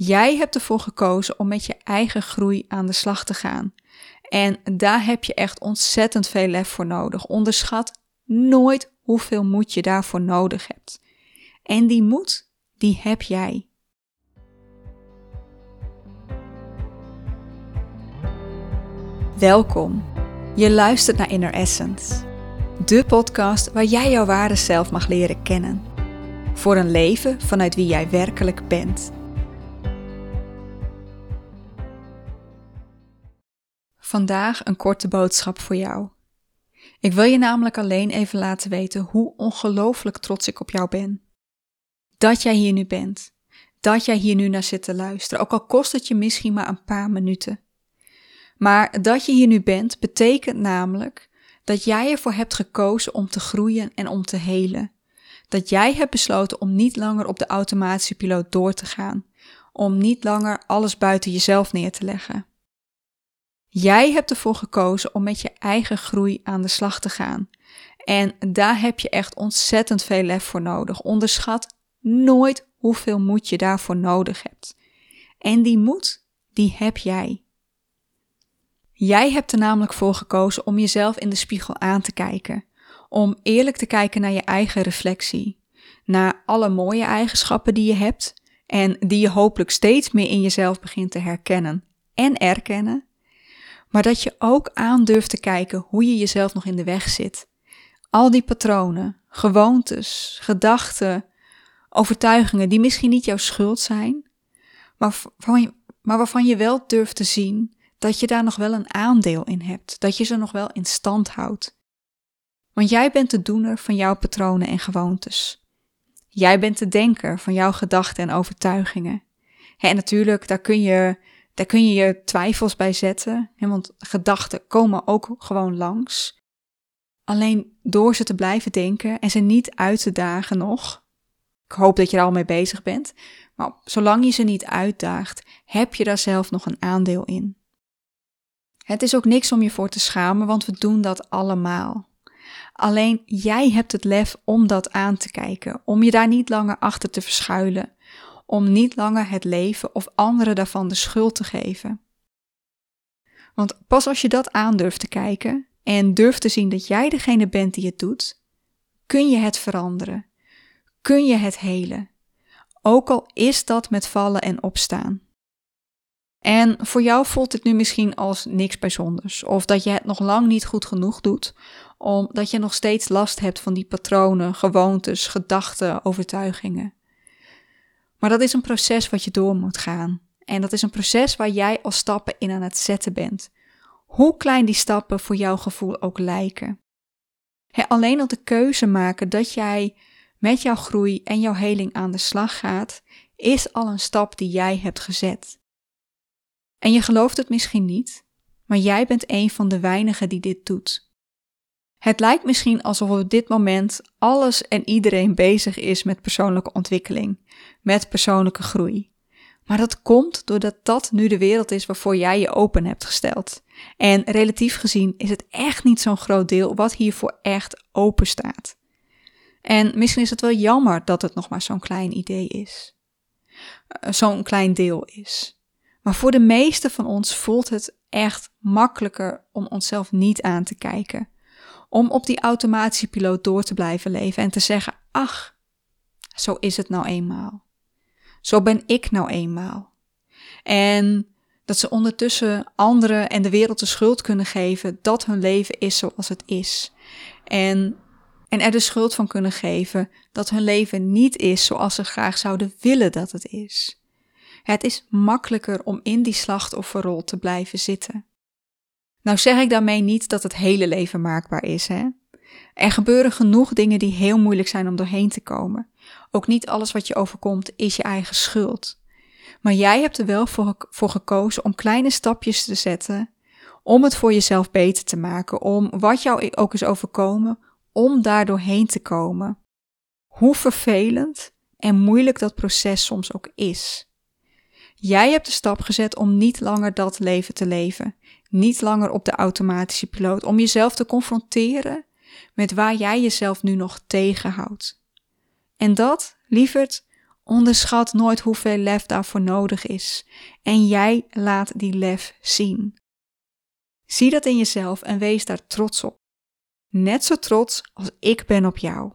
Jij hebt ervoor gekozen om met je eigen groei aan de slag te gaan. En daar heb je echt ontzettend veel lef voor nodig. Onderschat nooit hoeveel moed je daarvoor nodig hebt. En die moed, die heb jij. Welkom. Je luistert naar Inner Essence, de podcast waar jij jouw ware zelf mag leren kennen. Voor een leven vanuit wie jij werkelijk bent. Vandaag een korte boodschap voor jou. Ik wil je namelijk alleen even laten weten hoe ongelooflijk trots ik op jou ben. Dat jij hier nu bent. Dat jij hier nu naar zit te luisteren, ook al kost het je misschien maar een paar minuten. Maar dat je hier nu bent, betekent namelijk dat jij ervoor hebt gekozen om te groeien en om te helen. Dat jij hebt besloten om niet langer op de automatische piloot door te gaan, om niet langer alles buiten jezelf neer te leggen. Jij hebt ervoor gekozen om met je eigen groei aan de slag te gaan. En daar heb je echt ontzettend veel lef voor nodig. Onderschat nooit hoeveel moed je daarvoor nodig hebt. En die moed, die heb jij. Jij hebt er namelijk voor gekozen om jezelf in de spiegel aan te kijken. Om eerlijk te kijken naar je eigen reflectie. Naar alle mooie eigenschappen die je hebt en die je hopelijk steeds meer in jezelf begint te herkennen en erkennen maar dat je ook aandurft te kijken hoe je jezelf nog in de weg zit. Al die patronen, gewoontes, gedachten, overtuigingen die misschien niet jouw schuld zijn, maar maar waarvan je wel durft te zien dat je daar nog wel een aandeel in hebt, dat je ze nog wel in stand houdt. Want jij bent de doener van jouw patronen en gewoontes. Jij bent de denker van jouw gedachten en overtuigingen. En natuurlijk, daar kun je daar kun je je twijfels bij zetten, want gedachten komen ook gewoon langs. Alleen door ze te blijven denken en ze niet uit te dagen nog. Ik hoop dat je er al mee bezig bent. Maar zolang je ze niet uitdaagt, heb je daar zelf nog een aandeel in. Het is ook niks om je voor te schamen, want we doen dat allemaal. Alleen jij hebt het lef om dat aan te kijken, om je daar niet langer achter te verschuilen, om niet langer het leven of anderen daarvan de schuld te geven. Want pas als je dat aandurft te kijken en durft te zien dat jij degene bent die het doet, kun je het veranderen. Kun je het helen. Ook al is dat met vallen en opstaan. En voor jou voelt het nu misschien als niks bijzonders, of dat je het nog lang niet goed genoeg doet, omdat je nog steeds last hebt van die patronen, gewoontes, gedachten, overtuigingen. Maar dat is een proces wat je door moet gaan. En dat is een proces waar jij al stappen in aan het zetten bent. Hoe klein die stappen voor jouw gevoel ook lijken. alleen al de keuze maken dat jij met jouw groei en jouw heling aan de slag gaat, is al een stap die jij hebt gezet. En je gelooft het misschien niet, maar jij bent een van de weinigen die dit doet. Het lijkt misschien alsof op dit moment alles en iedereen bezig is met persoonlijke ontwikkeling, met persoonlijke groei. Maar dat komt doordat dat nu de wereld is waarvoor jij je open hebt gesteld. En relatief gezien is het echt niet zo'n groot deel wat hiervoor echt open staat. En misschien is het wel jammer dat het nog maar zo'n klein idee is. Eh, zo'n klein deel is. Maar voor de meeste van ons voelt het echt makkelijker om onszelf niet aan te kijken om op die automatische piloot door te blijven leven en te zeggen: Ach, zo is het nou eenmaal. Zo ben ik nou eenmaal. En dat ze ondertussen anderen en de wereld de schuld kunnen geven dat hun leven is zoals het is. En, en er de schuld van kunnen geven dat hun leven niet is zoals ze graag zouden willen dat het is. Het is makkelijker om in die slachtofferrol te blijven zitten. Nou zeg ik daarmee niet dat het hele leven maakbaar is, hè? Er gebeuren genoeg dingen die heel moeilijk zijn om doorheen te komen. Ook niet alles wat je overkomt is je eigen schuld. Maar jij hebt er wel voor, voor gekozen om kleine stapjes te zetten om het voor jezelf beter te maken, om wat jou ook is overkomen, om daar doorheen te komen. Hoe vervelend en moeilijk dat proces soms ook is. Jij hebt de stap gezet om niet langer dat leven te leven, niet langer op de automatische piloot, om jezelf te confronteren met waar jij jezelf nu nog tegenhoudt. En dat, lieverd, Onderschat nooit hoeveel lef daarvoor nodig is. En jij laat die lef zien. Zie dat in jezelf en wees daar trots op. Net zo trots als ik ben op jou.